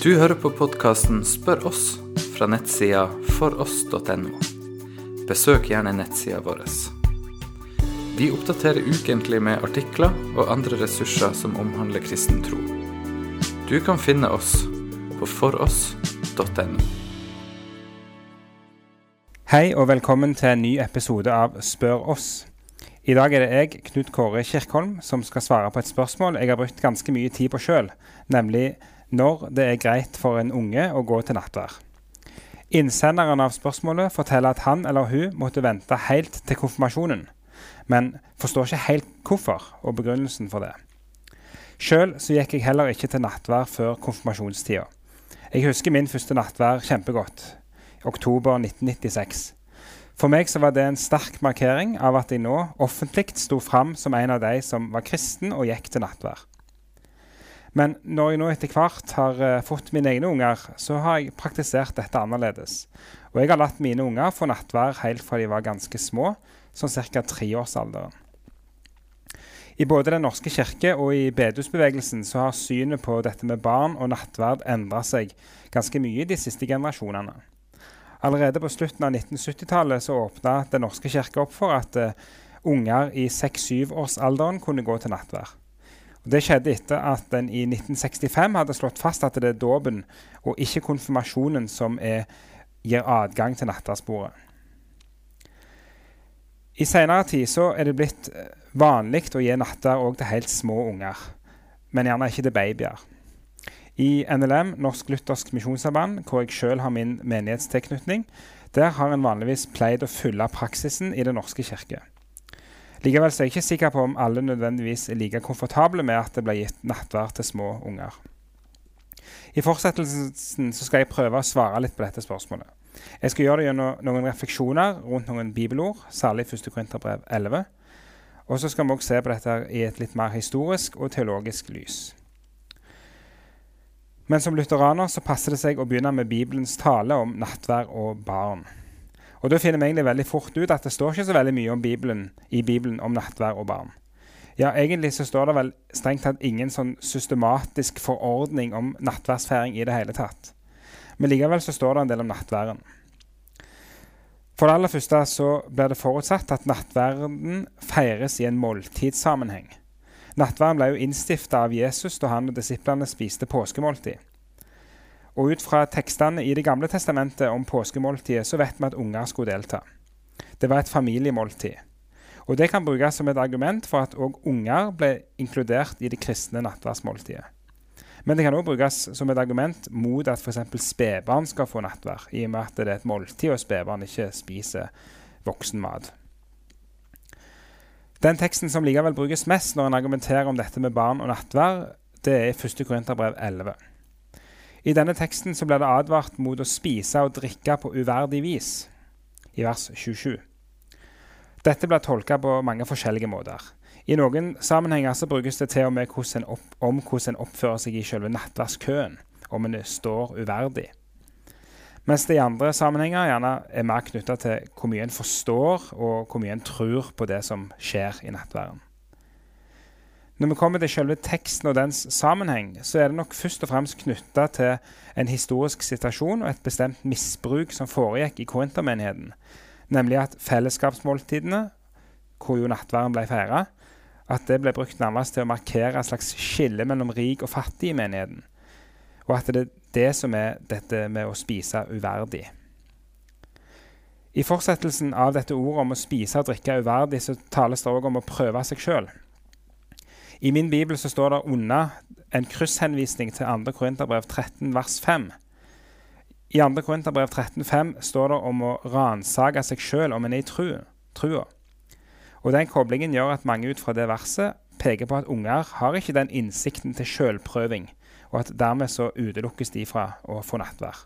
Du hører på podkasten Spør oss fra nettsida foross.no. Besøk gjerne nettsida vår. Vi oppdaterer ukentlig med artikler og andre ressurser som omhandler kristen tro. Du kan finne oss på foross.no. Hei og velkommen til en ny episode av Spør oss. I dag er det jeg, Knut Kåre Kirkholm, som skal svare på et spørsmål jeg har brukt ganske mye tid på sjøl, nemlig når det er greit for en unge å gå til nattvær. Innsenderen av spørsmålet forteller at han eller hun måtte vente helt til konfirmasjonen, men forstår ikke helt hvorfor og begrunnelsen for det. Sjøl gikk jeg heller ikke til nattvær før konfirmasjonstida. Jeg husker min første nattvær kjempegodt, oktober 1996. For meg så var det en sterk markering av at jeg nå offentlig sto fram som en av de som var kristen og gikk til nattvær. Men når jeg nå etter hvert har uh, fått mine egne unger, så har jeg praktisert dette annerledes. Og jeg har latt mine unger få nattvær helt fra de var ganske små, sånn ca. treårsalderen. I både Den norske kirke og i bedehusbevegelsen så har synet på dette med barn og nattverd endra seg ganske mye de siste generasjonene. Allerede på slutten av 1970-tallet så åpna Den norske kirke opp for at uh, unger i 6-7-årsalderen kunne gå til nattvær. Det skjedde etter at en i 1965 hadde slått fast at det er dåpen og ikke konfirmasjonen som er, gir adgang til nattverdsbordet. I senere tid så er det blitt eh, vanlig å gi nattverd òg til helt små unger, men gjerne ikke til babyer. I NLM, Norsk Luthersk Misjonssamband, hvor jeg sjøl har min menighetstilknytning, der har en vanligvis pleid å følge praksisen i Den norske kirke. Likevel er jeg ikke sikker på om alle nødvendigvis er like komfortable med at det blir gitt nattverd til små unger. I fortsettelsen skal jeg prøve å svare litt på dette spørsmålet. Jeg skal gjøre det gjennom noen refleksjoner rundt noen bibelord, særlig 1. Korinterbrev 11. Og så skal vi også se på dette i et litt mer historisk og teologisk lys. Men som lutheraner så passer det seg å begynne med Bibelens tale om nattvær og barn. Og Da finner vi egentlig veldig fort ut at det står ikke så veldig mye Bibelen, i Bibelen om nattvær og barn. Ja, Egentlig så står det vel strengt tatt ingen sånn systematisk forordning om nattværsfeiring i det hele tatt. Men likevel så står det en del om nattværen. For det aller første så blir det forutsatt at nattverden feires i en måltidssammenheng. Nattværen ble jo innstifta av Jesus da han og disiplene spiste påskemåltid. Og ut fra tekstene i Det gamle testamentet om påskemåltidet så vet vi at unger skulle delta. Det var et familiemåltid. Og Det kan brukes som et argument for at òg unger ble inkludert i det kristne nattverdsmåltidet. Men det kan òg brukes som et argument mot at f.eks. spedbarn skal få nattvær, i og med at det er et måltid og spedbarn ikke spiser voksenmat. Den teksten som likevel brukes mest når en argumenterer om dette med barn og nattvær, det er 1. Korinterbrev 11. I denne teksten så blir det advart mot å spise og drikke på uverdig vis, i vers 27. Dette blir tolka på mange forskjellige måter. I noen sammenhenger så brukes det til og med opp, om hvordan en oppfører seg i selve nattverdskøen, om en står uverdig. Mens det i andre sammenhenger gjerne er mer knytta til hvor mye en forstår, og hvor mye en tror på det som skjer i nattværen. Når vi kommer til selve teksten og dens sammenheng, så er det nok først og fremst knytta til en historisk situasjon og et bestemt misbruk som foregikk i korintermenigheten. Nemlig at fellesskapsmåltidene, hvor jo nattverden ble feira, at det ble brukt nærmest til å markere et slags skille mellom rik og fattig i menigheten. Og at det er det som er dette med å spise uverdig. I fortsettelsen av dette ordet om å spise og drikke uverdig, så tales det òg om å prøve seg sjøl. I min bibel så står det unna en krysshenvisning til 2. Korinterbrev 13, vers 5. I 2. Korinterbrev 13,5 står det om å ransake seg sjøl om en er i trua. Og Den koblingen gjør at mange ut fra det verset peker på at unger har ikke den innsikten til sjølprøving, og at dermed så utelukkes de fra å få nattvær.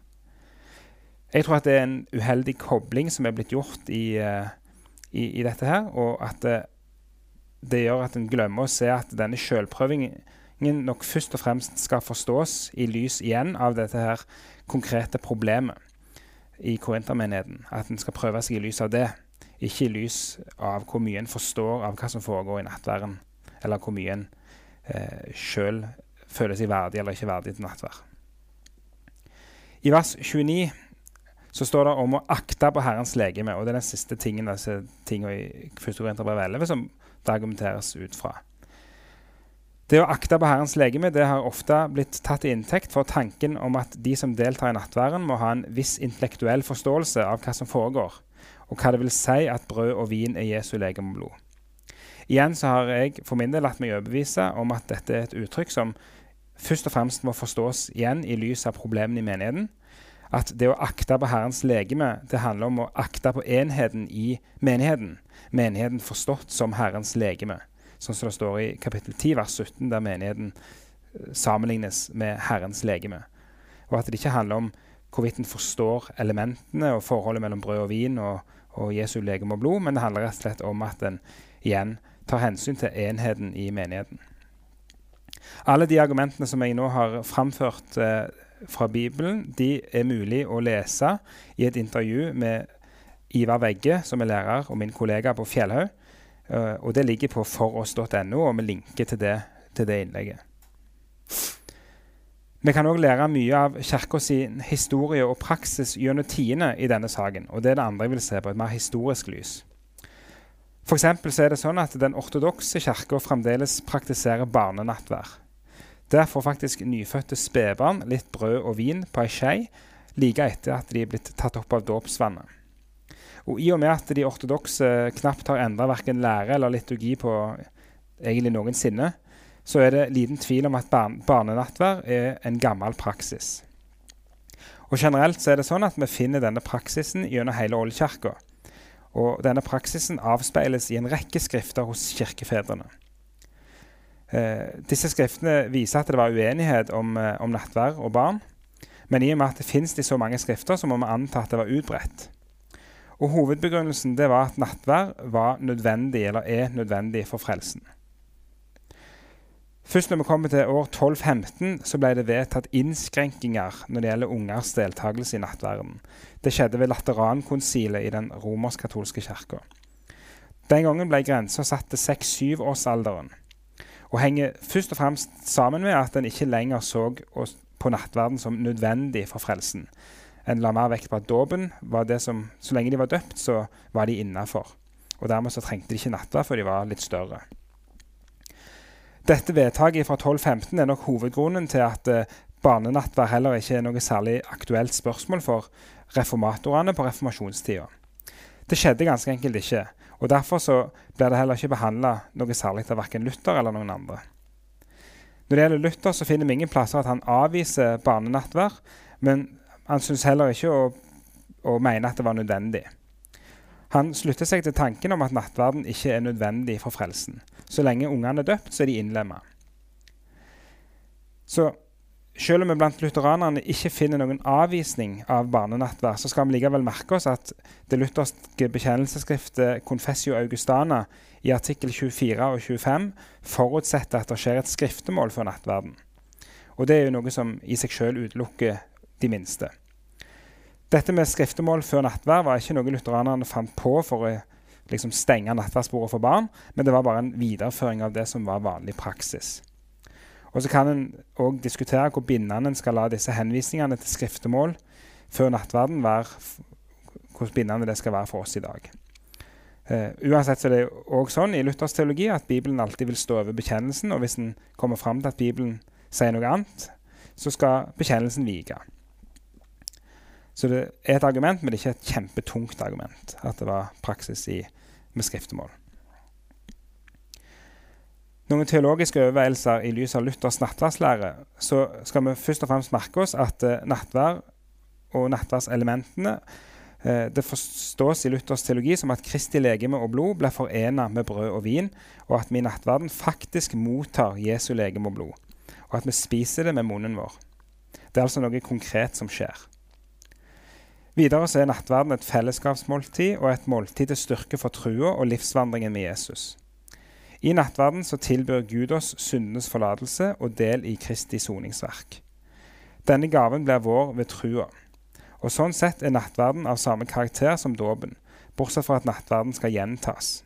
Jeg tror at det er en uheldig kobling som er blitt gjort i, uh, i, i dette her, og at uh, det gjør at en glemmer å se at denne sjølprøvingen nok først og fremst skal forstås i lys igjen av dette her konkrete problemet i korintermenigheten. At en skal prøve seg i lys av det, ikke i lys av hvor mye en forstår av hva som foregår i nattværen, eller hvor mye en eh, sjøl føler seg verdig eller ikke verdig til nattvær. I vers 29 så står det om å akte på Herrens legeme. Og det er den siste tingen disse tingene i 1. Korinterbrev 11 som det argumenteres ut fra. Det å akte på Herrens legeme det har ofte blitt tatt i inntekt for tanken om at de som deltar i nattværen, må ha en viss intellektuell forståelse av hva som foregår, og hva det vil si at brød og vin er Jesu legeme og blod. Igjen så har jeg for min del latt meg overbevise om at dette er et uttrykk som først og fremst må forstås igjen i lys av problemene i menigheten, at det å akte på Herrens legeme det handler om å akte på enheten i menigheten. Menigheten forstått som Herrens legeme, sånn som det står i kapittel 10, vers 17, der menigheten eh, sammenlignes med Herrens legeme. Og at det ikke handler om hvorvidt en forstår elementene og forholdet mellom brød og vin og, og Jesu legeme og blod, men det handler rett og slett om at en igjen tar hensyn til enheten i menigheten. Alle de argumentene som jeg nå har framført eh, fra Bibelen de er mulig å lese i et intervju med Ivar Vegge, som er lærer, og min kollega på Fjellhaug. Uh, og det ligger på foross.no, og vi linker til det, til det innlegget. Vi kan òg lære mye av Kirka sin historie og praksis gjennom tidene i denne saken. og Det er det andre jeg vil se på, et mer historisk lys. For er det sånn at Den ortodokse kirka fremdeles praktiserer barnenattvær. Der får faktisk nyfødte spedbarn litt brød og vin på ei skje like etter at de er blitt tatt opp av dåpsvannet. Og I og med at de ortodokse knapt har endra verken lære eller liturgi på egentlig noensinne, så er det liten tvil om at barn barnenattvær er en gammel praksis. Og Generelt så er det sånn at vi finner denne praksisen gjennom hele oldkirka. Og denne praksisen avspeiles i en rekke skrifter hos kirkefedrene. Eh, disse skriftene viser at det var uenighet om, eh, om nattvær og barn. Men i og med at det finnes de så mange skrifter, så må vi anta at det var utbredt. Og Hovedbegrunnelsen det var at nattvær var nødvendig, eller er nødvendig for frelsen. Først når vi kommer til år 1215, så ble det vedtatt innskrenkinger når det gjelder ungers deltakelse i nattverden. Det skjedde ved Laterankonsilet i den romersk-katolske kirka. Den gangen ble grensa satt til 6-7-årsalderen og henger først og fremst sammen med at en ikke lenger så på nattverden som nødvendig for frelsen. En la mer vekt på at dåpen var det som Så lenge de var døpt, så var de innafor. Og dermed så trengte de ikke nattverd, for de var litt større. Dette vedtaket fra 1215 er nok hovedgrunnen til at uh, barnenattverd heller ikke er noe særlig aktuelt spørsmål for reformatorene på reformasjonstida. Det skjedde ganske enkelt ikke. Og Derfor så blir det heller ikke behandla noe særlig av verken Luther eller noen andre. Når det gjelder Luther, så finner vi ingen plasser at han avviser barnenattverd, men han syns heller ikke å, å mene at det var nødvendig. Han slutter seg til tanken om at nattverden ikke er nødvendig for frelsen. Så lenge ungene er døpt, så er de innlemma. Så selv om vi blant lutheranerne ikke finner noen avvisning av barnenattverd, så skal vi likevel merke oss at det lutherske bekjennelsesskriftet Confessio Augustana i artikkel 24 og 25 forutsetter at det skjer et skriftemål for nattverden. Og det er jo noe som i seg sjøl utelukker de minste. Dette med skriftemål før nattverd var ikke noe lutheranerne fant på for å liksom, stenge nattverdsbordet for barn, men det var bare en videreføring av det som var vanlig praksis. Og så kan en òg diskutere hvor bindende en skal la disse henvisningene til skriftemål før nattverden være, hvor bindende det skal være for oss i dag. Uh, uansett så er det òg sånn i Luthers teologi at Bibelen alltid vil stå over bekjennelsen, og hvis en kommer fram til at Bibelen sier noe annet, så skal bekjennelsen vike. Så det er et argument, men det er ikke et kjempetungt argument at det var praksis i, med skriftemål. Noen teologiske overveielser i lys av Luthers nattverdslære, så skal vi først og fremst merke oss at eh, nattverd og nattverdselementene eh, det forstås i Luthers teologi som at Kristi legeme og blod ble forena med brød og vin, og at vi i nattverden faktisk mottar Jesu legeme og blod, og at vi spiser det med munnen vår. Det er altså noe konkret som skjer. Videre så er nattverden et fellesskapsmåltid og et måltid til styrke for trua og livsvandringen med Jesus. I nattverden så tilbyr Gud oss syndenes forlatelse og del i Kristi soningsverk. Denne gaven blir vår ved trua. Og sånn sett er nattverden av samme karakter som dåpen, bortsett fra at nattverden skal gjentas.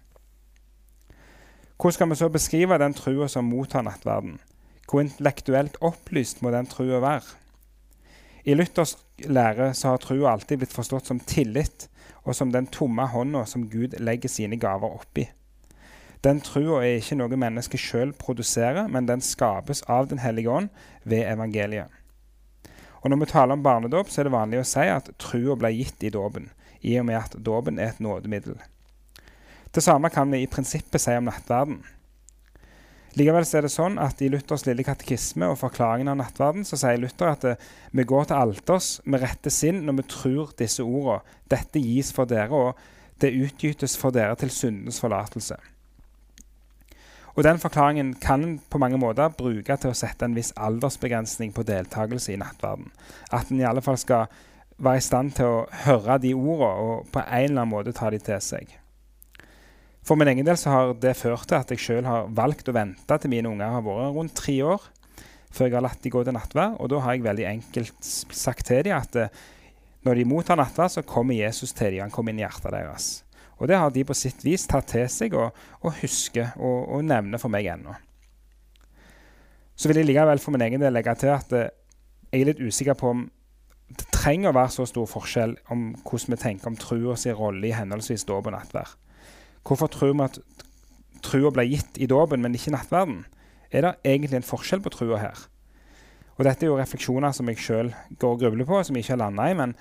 Hvordan skal vi så beskrive den trua som mottar nattverden? Hvor intellektuelt opplyst må den trua være? I Luthers lære så har trua alltid blitt forstått som tillit, og som den tomme hånda som Gud legger sine gaver oppi. Den trua er ikke noe mennesket sjøl produserer, men den skapes av Den hellige ånd ved evangeliet. Og Når vi taler om barnedåp, så er det vanlig å si at trua ble gitt i dåpen, i og med at dåpen er et nådemiddel. Det samme kan vi i prinsippet si om nattverden. Likevel er det sånn at i Luthers lille katekisme og forklaringen av nattverden så sier Luther at vi går til alters med rette sinn når vi tror disse ordene. Dette gis for dere, og det utgytes for dere til syndens forlatelse. Og Den forklaringen kan en på mange måter bruke til å sette en viss aldersbegrensning på deltakelse i nattverden. At en i alle fall skal være i stand til å høre de ordene og på en eller annen måte ta de til seg. For min egen del så har det ført til at jeg sjøl har valgt å vente til mine unger har vært rundt tre år før jeg har latt de gå til nattverd. Og da har jeg veldig enkelt sagt til dem at eh, når de mottar nattverd, så kommer Jesus til dem. Han kommer inn i hjertet deres. Og det har de på sitt vis tatt til seg og, og husker og, og, nevner for meg ennå. Så vil jeg likevel for min egen del legge til at eh, jeg er litt usikker på om det trenger å være så stor forskjell om hvordan vi tenker om trua sin rolle i henholdsvis dåp og nattverd. Hvorfor tror vi at trua ble gitt i dåpen, men ikke i nattverden? Er det egentlig en forskjell på trua her? Og Dette er jo refleksjoner som jeg sjøl går og grubler på, som jeg ikke har landa i. Men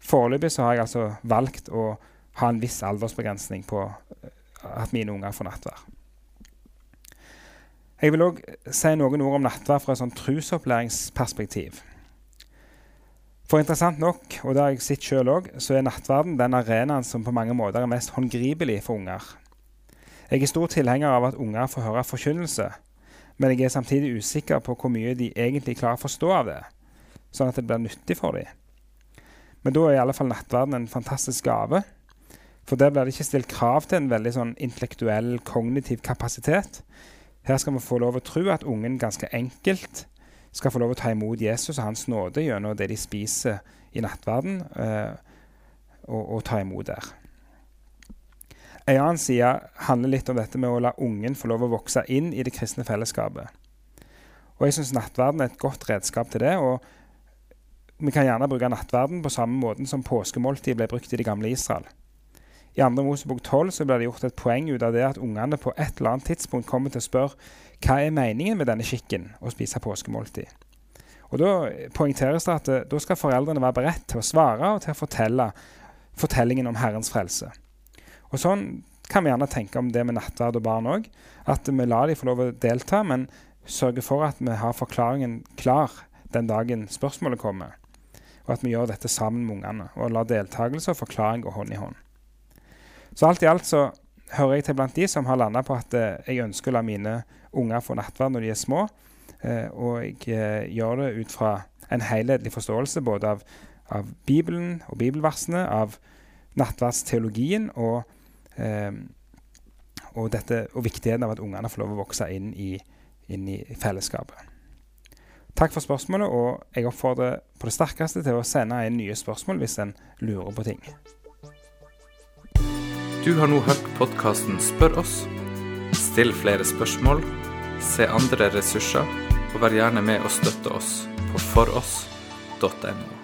foreløpig har jeg altså valgt å ha en viss aldersbegrensning på eh, at mine unger får nattvær. Jeg vil òg si noen ord om nattvær fra et sånn trusopplæringsperspektiv. For interessant nok, og det har jeg sett sjøl òg, så er nattverden den arenaen som på mange måter er mest håndgripelig for unger. Jeg er stor tilhenger av at unger får høre forkynnelse, men jeg er samtidig usikker på hvor mye de egentlig klarer å forstå av det, sånn at det blir nyttig for dem. Men da er i alle fall nattverden en fantastisk gave for der blir det ikke stilt krav til en veldig sånn intellektuell, kognitiv kapasitet. Her skal vi få lov å tro at ungen ganske enkelt skal få lov å ta imot Jesus og hans nåde gjennom det de spiser i nattverden, eh, og, og, ta imot der. En annen side handler litt om dette med å la ungen få lov å vokse inn i det kristne fellesskapet. Og Jeg syns nattverden er et godt redskap til det. og Vi kan gjerne bruke nattverden på samme måten som påskemåltid ble brukt i det gamle Israel. I 2. Mosebok 12 så blir det gjort et poeng ut av det at ungene på et eller annet tidspunkt kommer til å spørre hva er meningen med denne skikken å spise påskemåltid. Og Da poengteres det at eh, da skal foreldrene være beredt til å svare og til å fortelle fortellingen om Herrens frelse. Og Sånn kan vi gjerne tenke om det med nattverd og barn òg. At vi lar de få lov å delta, men sørger for at vi har forklaringen klar den dagen spørsmålet kommer. Og at vi gjør dette sammen med ungene, og lar deltakelse og forklaring gå hånd i hånd. Så alt i alt så hører jeg til blant de som har landa på at eh, jeg ønsker å la mine unger få nattverd når de er små. Eh, og jeg eh, gjør det ut fra en helhetlig forståelse både av, av Bibelen og bibelversene, av nattverdsteologien og, og, dette, og, viktigheten av at ungene får lov å vokse inn i, inn i fellesskapet. Takk for spørsmålet, og jeg oppfordrer på det sterkeste til å sende inn nye spørsmål hvis en lurer på ting. Du har nå hørt podkasten Spør oss. Still flere spørsmål, se andre ressurser, og vær gjerne med å støtte oss på foross.no.